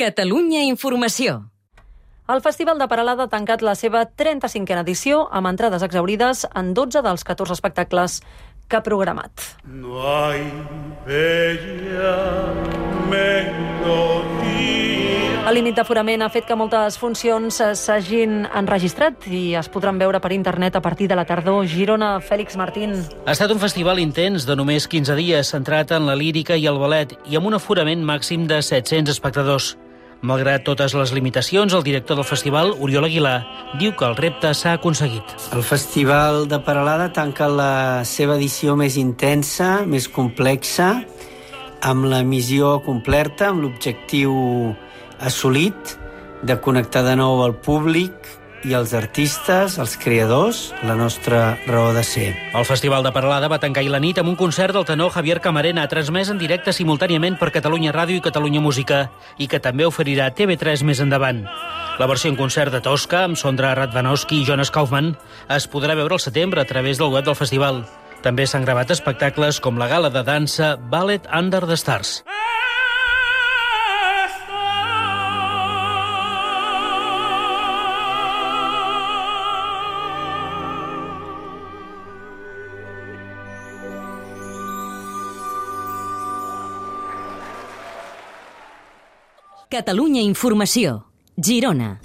Catalunya Informació. El Festival de Paralada ha tancat la seva 35a edició amb entrades exaurides en 12 dels 14 espectacles que ha programat. No hay bella melodía. El límit d'aforament ha fet que moltes funcions s'hagin enregistrat i es podran veure per internet a partir de la tardor. Girona, Fèlix Martín. Ha estat un festival intens de només 15 dies, centrat en la lírica i el ballet i amb un aforament màxim de 700 espectadors. Malgrat totes les limitacions, el director del festival, Oriol Aguilar, diu que el repte s'ha aconseguit. El Festival de Paralada tanca la seva edició més intensa, més complexa, amb la missió complerta, amb l'objectiu assolit de connectar de nou el públic i els artistes, els creadors, la nostra raó de ser. El Festival de Paralada va tancar la nit amb un concert del tenor Javier Camarena, transmès en directe simultàniament per Catalunya Ràdio i Catalunya Música, i que també oferirà TV3 més endavant. La versió en concert de Tosca, amb Sondra Radvanowski i Jonas Kaufman, es podrà veure al setembre a través del web del festival. També s'han gravat espectacles com la gala de dansa Ballet Under the Stars. Catalunya Informació. Girona.